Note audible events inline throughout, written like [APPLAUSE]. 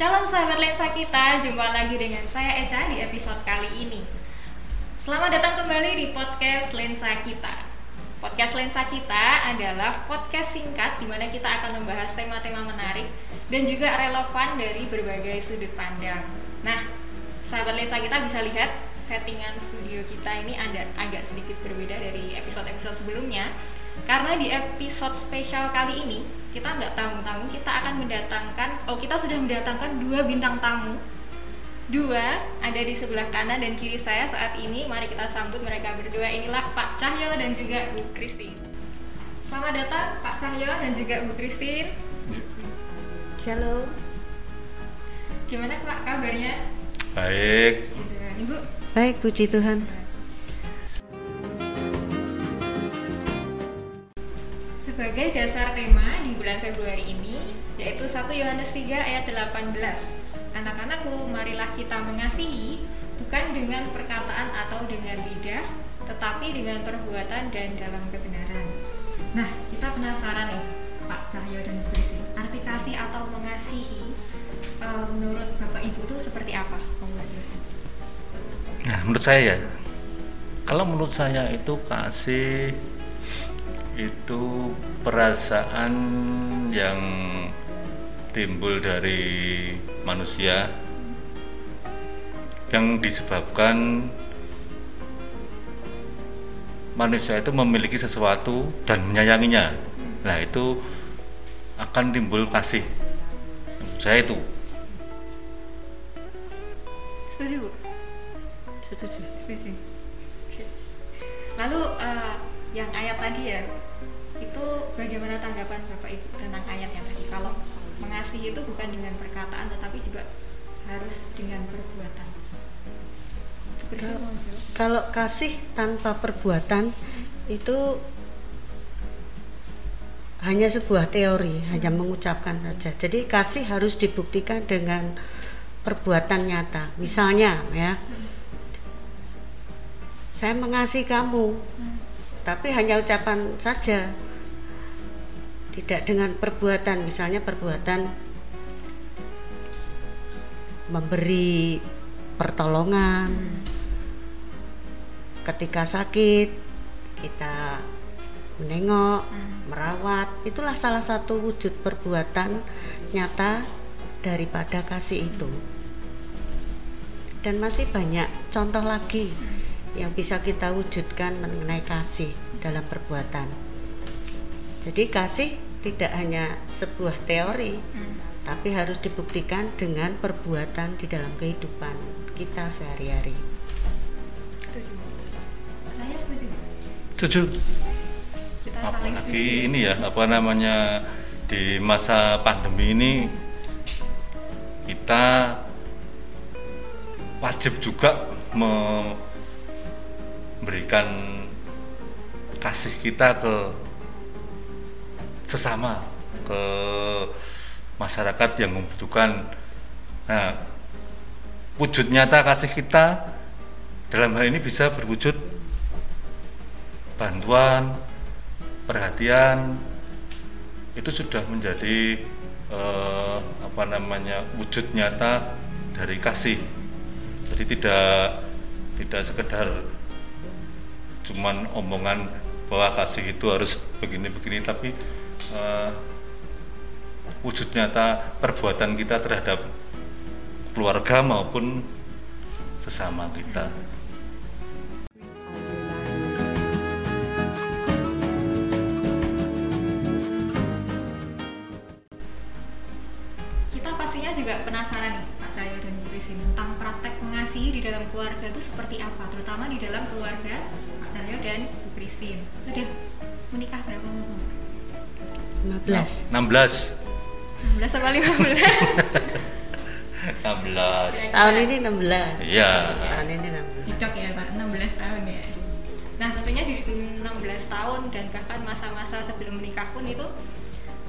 Shalom sahabat lensa kita, jumpa lagi dengan saya Eca di episode kali ini. Selamat datang kembali di podcast Lensa Kita. Podcast Lensa Kita adalah podcast singkat di mana kita akan membahas tema-tema menarik dan juga relevan dari berbagai sudut pandang. Nah, sahabat lensa kita bisa lihat settingan studio kita ini ada agak sedikit berbeda dari episode-episode sebelumnya karena di episode spesial kali ini kita nggak tamu-tamu kita akan mendatangkan oh kita sudah mendatangkan dua bintang tamu. Dua ada di sebelah kanan dan kiri saya saat ini. Mari kita sambut mereka berdua. Inilah Pak Cahyo dan juga Bu Christine. Selamat datang Pak Cahyo dan juga Bu Christine. Halo. gimana Pak kabarnya? Baik, Ibu? Baik, puji Tuhan. Sebagai dasar tema di bulan Februari ini yaitu 1 Yohanes 3 ayat 18. Anak-anakku, marilah kita mengasihi bukan dengan perkataan atau dengan lidah, tetapi dengan perbuatan dan dalam kebenaran. Nah, kita penasaran nih, Pak Cahyo dan Bu arti kasih atau mengasihi eh, menurut Bapak Ibu itu seperti apa? Nah menurut saya ya, kalau menurut saya itu kasih itu perasaan yang timbul dari manusia yang disebabkan manusia itu memiliki sesuatu dan menyayanginya. Nah itu akan timbul kasih. Saya itu. Setuju, Bu? Setuju. Setuju. Lalu eh, yang ayat tadi ya, itu bagaimana tanggapan Bapak Ibu tentang ayat yang tadi? Kalau mengasihi itu bukan dengan perkataan, tetapi juga harus dengan perbuatan. Kalau-? Kalau kasih tanpa perbuatan itu hanya sebuah teori, hanya mengucapkan saja. Jadi kasih harus dibuktikan dengan perbuatan nyata. Misalnya ya, saya mengasihi kamu, tapi hanya ucapan saja, tidak dengan perbuatan. Misalnya perbuatan memberi pertolongan. Ketika sakit kita menengok merawat. Itulah salah satu wujud perbuatan nyata daripada kasih itu. Dan masih banyak contoh lagi yang bisa kita wujudkan mengenai kasih dalam perbuatan jadi kasih tidak hanya sebuah teori Hmm. tapi harus dibuktikan dengan perbuatan di dalam kehidupan kita sehari-hari. Setuju. Saya setuju. Setuju. Kita saling setuju. apalagi ini ya apa namanya di masa pandemi ini kita wajib juga memberikan kasih kita ke sesama ke masyarakat yang membutuhkan nah wujud nyata kasih kita dalam hal ini bisa berwujud bantuan, perhatian itu sudah menjadi eh, apa namanya wujud nyata dari kasih. Jadi tidak tidak sekedar cuman omongan bahwa kasih itu harus begini-begini tapi eh, wujud nyata perbuatan kita terhadap keluarga maupun sesama kita. Kita pastinya juga penasaran nih Pak Cahyo dan Bu tentang praktek mengasihi di dalam keluarga itu seperti apa, terutama di dalam keluarga Pak Cahyo dan Bu Christine. Sudah menikah berapa lama? 15. 16 16 apa 15? 16 [LAUGHS] Tahun ini 16. Iya. Tahun ini 16. Jidok ya Pak, 16 tahun ya. Nah tentunya di 16 tahun dan bahkan masa-masa sebelum menikah pun itu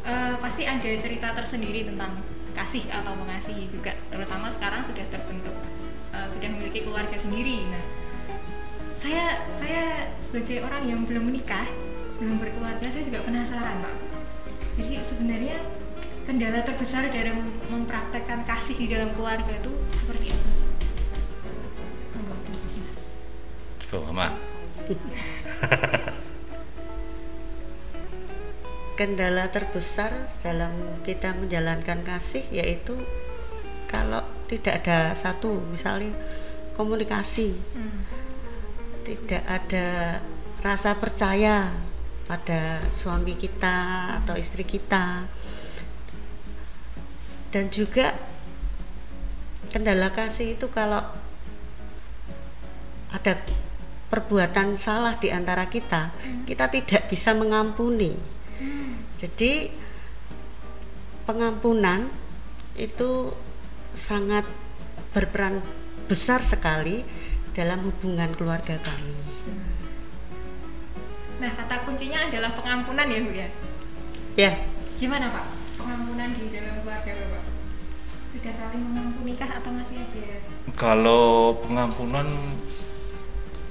eh, pasti ada cerita tersendiri tentang kasih atau mengasihi juga. Terutama sekarang sudah terbentuk, eh, sudah memiliki keluarga sendiri. Nah saya saya sebagai orang yang belum menikah, belum berkeluarga, saya juga penasaran Pak. Jadi sebenarnya kendala terbesar dalam mempraktekkan kasih di dalam keluarga itu seperti apa? Monggo. Coba mama [LAUGHS] kendala terbesar dalam kita menjalankan kasih yaitu kalau tidak ada satu misalnya komunikasi Hmm. tidak ada rasa percaya pada suami kita atau istri kita. Dan juga kendala kasih itu kalau ada perbuatan salah di antara kita kita tidak bisa mengampuni. Jadi pengampunan itu sangat berperan besar sekali dalam hubungan keluarga kami. Nah, kata kuncinya adalah pengampunan ya, Bu ya. Ya, Gimana, Pak? Pengampunan di dalam keluarga Bapak? Sudah saling mengampuni kah atau masih ada? kalau pengampunan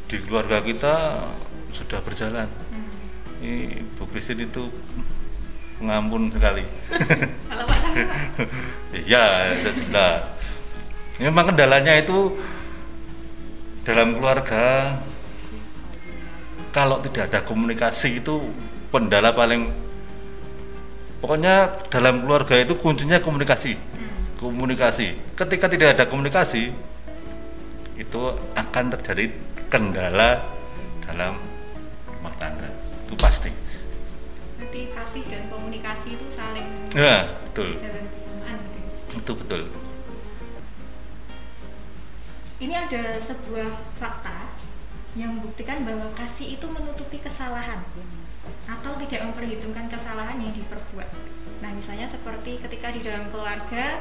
di keluarga kita sudah berjalan Hmm. ini Bu Christine itu pengampun sekali [LAUGHS] Kalau Pak Cahyo, Pak? ya sudah memang kendalanya itu dalam keluarga kalau tidak ada komunikasi itu pendala paling pokoknya dalam keluarga itu kuncinya komunikasi Hmm. komunikasi ketika tidak ada komunikasi itu akan terjadi kendala dalam rumah tangga itu pasti Berarti kasih dan komunikasi itu saling ya betul jalan bersamaan gitu. ya. itu betul Ini ada sebuah fakta yang membuktikan bahwa kasih itu menutupi kesalahan atau tidak memperhitungkan kesalahan yang diperbuat. Nah, misalnya seperti ketika di dalam keluarga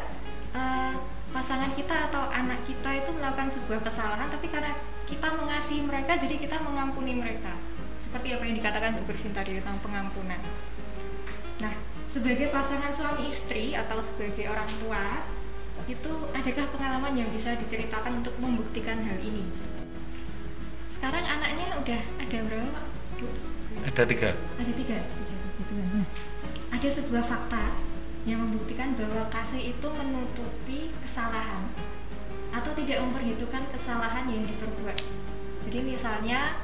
eh, pasangan kita atau anak kita itu melakukan sebuah kesalahan, tapi karena kita mengasihi mereka, jadi kita mengampuni mereka. Seperti apa yang dikatakan Bu Christine tadi tentang pengampunan. Nah, sebagai pasangan suami istri atau sebagai orang tua, itu adakah pengalaman yang bisa diceritakan untuk membuktikan hal ini? Sekarang anaknya udah ada berapa Pak? Bu? ada tiga Ada tiga. Tuhan. Nah, Ada sebuah fakta yang membuktikan bahwa kasih itu menutupi kesalahan atau tidak memperhitungkan kesalahan yang diperbuat. Jadi misalnya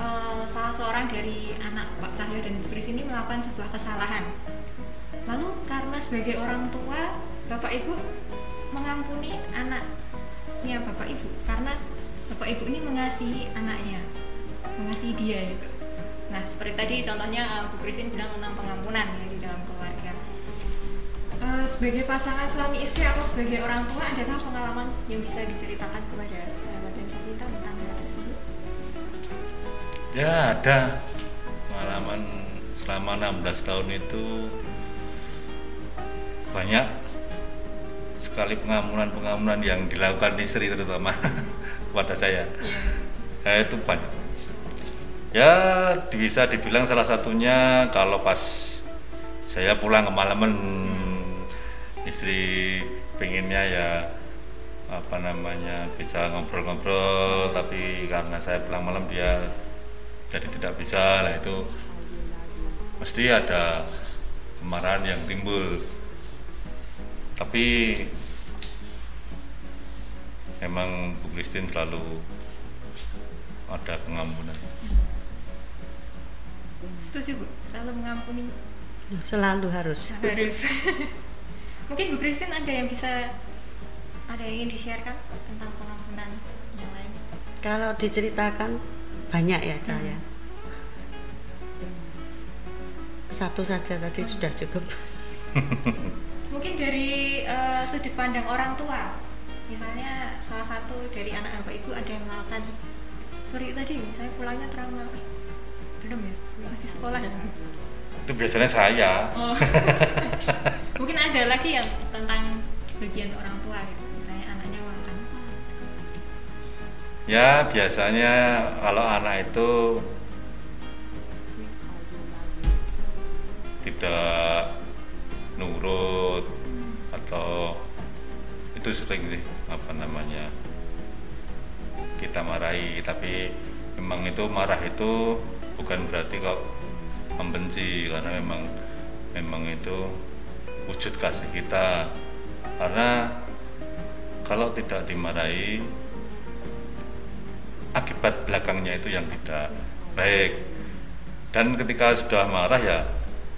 eh, salah seorang dari anak Pak Cahyo dan Bu Kris ini melakukan sebuah kesalahan. Lalu karena sebagai orang tua, Bapak Ibu mengampuni anaknya Bapak Ibu karena Bapak Ibu ini mengasihi anaknya, mengasihi dia gitu. Nah, seperti tadi contohnya eh, Bu Christine bilang tentang pengampunan ya di dalam keluarga. Eh, sebagai pasangan suami istri atau sebagai orang tua, adakah pengalaman yang bisa diceritakan kepada sahabat dan kita tentang hal tersebut? ya ada pengalaman selama 16 tahun itu banyak sekali pengampunan-pengampunan yang dilakukan istri terutama [LAUGHS] kepada saya. Ya, itu banyak ya bisa dibilang salah satunya kalau pas saya pulang kemalaman istri pengennya ya apa namanya bisa ngobrol-ngobrol tapi karena saya pulang malam dia jadi tidak bisa. Lah itu mesti ada kemarahan yang timbul. Tapi memang Bu Christine selalu ada pengampunan Setuju Bu, selalu mengampuni selalu harus. harus. [LAUGHS] Mungkin Bu Christine ada yang bisa ada yang ingin di-sharekan tentang pengampunan yang lain. Kalau diceritakan banyak ya saya. Satu saja tadi sudah cukup. [LAUGHS] Mungkin dari eh, sudut pandang orang tua, misalnya salah satu dari anak bapak ibu ada yang melakukan sorry tadi saya pulangnya terlalu malam." belum ya? Masih sekolah ya? Itu biasanya saya. Oh. [LAUGHS] mungkin ada lagi yang tentang bagian orang tua gitu. Misalnya anaknya melakukan ya biasanya kalau anak itu tidak nurut atau itu sering sih apa namanya kita marahi. Tapi memang itu marah itu bukan berarti kok membenci karena memang memang itu wujud kasih kita. Karena kalau tidak dimarahi akibat belakangnya itu yang tidak baik. Dan ketika sudah marah ya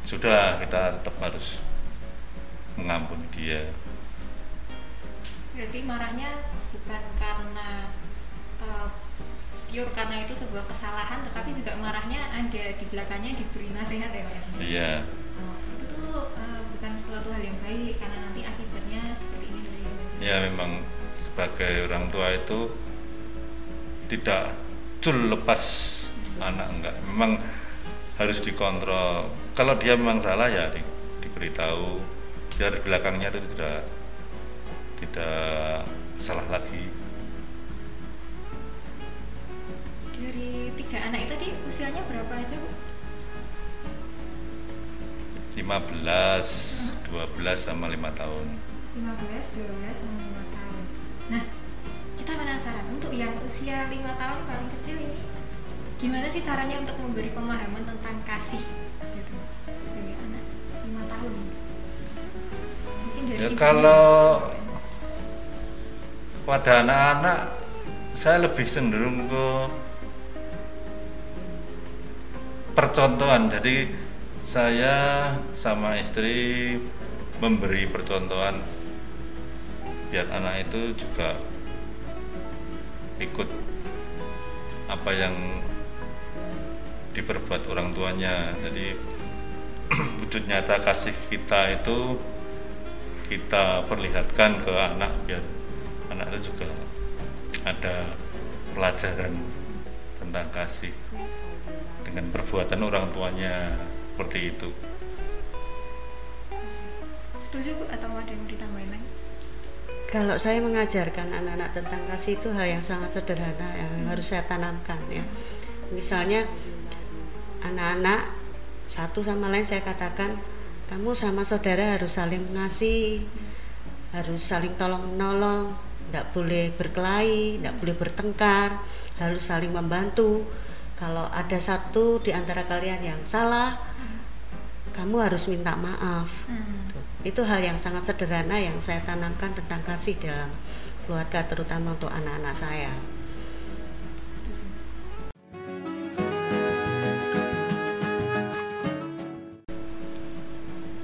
sudah kita tetap harus mengampuni dia berarti marahnya bukan karena uh, pure karena itu sebuah kesalahan tetapi juga marahnya ada di belakangnya diberi nasihat ya Pak? Ya? iya. Oh, itu tuh uh, bukan suatu hal yang baik karena nanti akibatnya seperti ini dari ya memang sebagai orang tua itu tidak cul lepas anak enggak. Memang harus dikontrol. Kalau dia memang salah ya di, diberitahu. Biar belakangnya itu tidak tidak salah lagi. Dari tiga anak itu tadi usianya berapa aja bu? 15, 12 sama 5 tahun. 15, 12 sama 5 tahun. Nah kita penasaran untuk yang usia 5 tahun paling kecil ini gimana sih caranya untuk memberi pemahaman tentang kasih gitu sebagai anak 5 tahun? Mungkin dari ya kalau pada anak-anak saya lebih cenderung ke percontohan. Jadi saya sama istri memberi percontohan biar anak itu juga ikut apa yang diperbuat orang tuanya. Jadi [CLEARS THROAT] wujud nyata kasih kita itu kita perlihatkan ke anak biar anak itu juga ada pelajaran tentang kasih dengan perbuatan orang tuanya seperti itu. Setuju bu? Atau ada yang ditambahin lagi? Kalau saya mengajarkan anak-anak tentang kasih itu hal yang sangat sederhana yang harus saya tanamkan ya. Misalnya anak-anak satu sama lain saya katakan kamu sama saudara harus saling mengasihi, harus saling tolong menolong, tidak boleh berkelahi, tidak boleh bertengkar, harus saling membantu. Kalau ada satu di antara kalian yang salah, kamu harus minta maaf. hmm. Itu hal yang sangat sederhana yang saya tanamkan tentang kasih dalam keluarga terutama untuk anak-anak saya.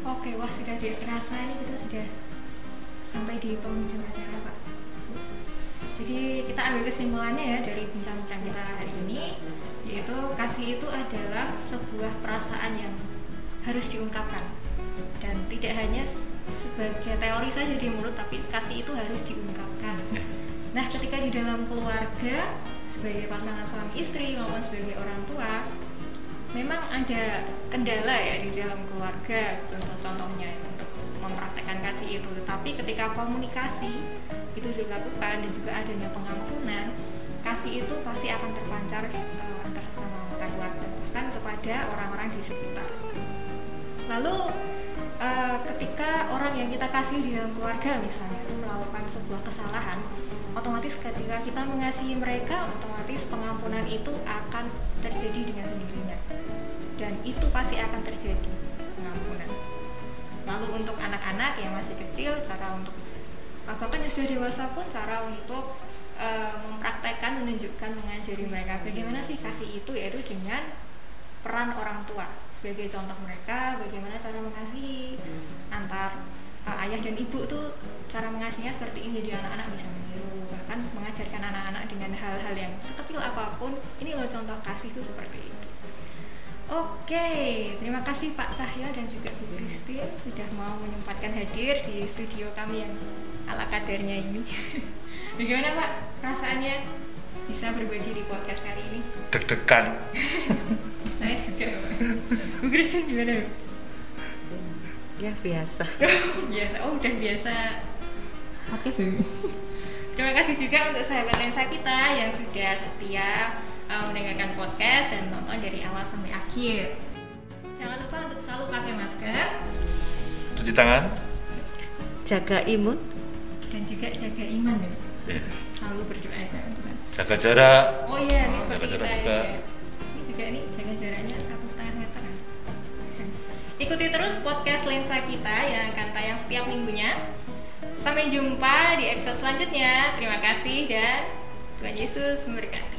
Oke, wah sudah tidak terasa ini kita sudah sampai di penghujung acara Pak. Jadi kita ambil kesimpulannya ya dari bincang-bincang kita hari ini, yaitu kasih itu adalah sebuah perasaan yang harus diungkapkan dan tidak hanya sebagai teori saja di mulut, tapi kasih itu harus diungkapkan. Nah, ketika di dalam keluarga sebagai pasangan suami istri maupun sebagai orang tua, memang ada kendala ya di dalam keluarga contoh-contohnya untuk mempraktekkan kasih itu. Tetapi ketika komunikasi itu dilakukan dan juga adanya pengampunan, kasih itu pasti akan terpancar eh, antara sama anggota keluarga bahkan kepada orang-orang di sekitar. Lalu eh, ketika orang yang kita kasih di dalam keluarga misalnya itu melakukan sebuah kesalahan, otomatis ketika kita mengasihi mereka, otomatis pengampunan itu akan terjadi dengan sendirinya. Dan itu pasti akan terjadi pengampunan. Lalu untuk anak-anak yang masih kecil, cara untuk eh, bahkan yang sudah dewasa pun cara untuk eh, mempraktekkan, menunjukkan, mengajari mereka. Bagaimana sih kasih itu? Yaitu dengan peran orang tua sebagai contoh mereka. Bagaimana cara mengasihi antar uh, ayah dan ibu tuh cara mengasihinya seperti ini. Jadi anak-anak bisa meniru bahkan mengajarkan anak-anak dengan hal-hal yang sekecil apa pun. Ini loh contoh kasih itu seperti itu. Oke, terima kasih Pak Cahyo dan juga Bu Christine sudah mau menyempatkan hadir di studio kami yang ala kadarnya ini. [LAUGHS] Bagaimana Pak perasaannya bisa berbagi di podcast kali ini? deg-degan [LAUGHS] Saya juga Pak. Bu Christine gimana Bu? Ya biasa. [LAUGHS] biasa oh udah biasa oke sih terima kasih juga untuk sahabat lensa kita yang sudah setia uh, mendengarkan podcast dan nonton dari awal sampai akhir jangan lupa untuk selalu pakai masker cuci tangan Jaga imun, dan juga jaga iman ya selalu berdoa ya jaga jarak oh iya ini seperti jaga kita jarak ya. juga. ini juga nih jaga jaraknya satu setengah meter. [LAUGHS] Ikuti terus podcast Lensa kita yang akan tayang setiap minggunya. Sampai jumpa di episode selanjutnya. Terima kasih dan Tuhan Yesus memberkati.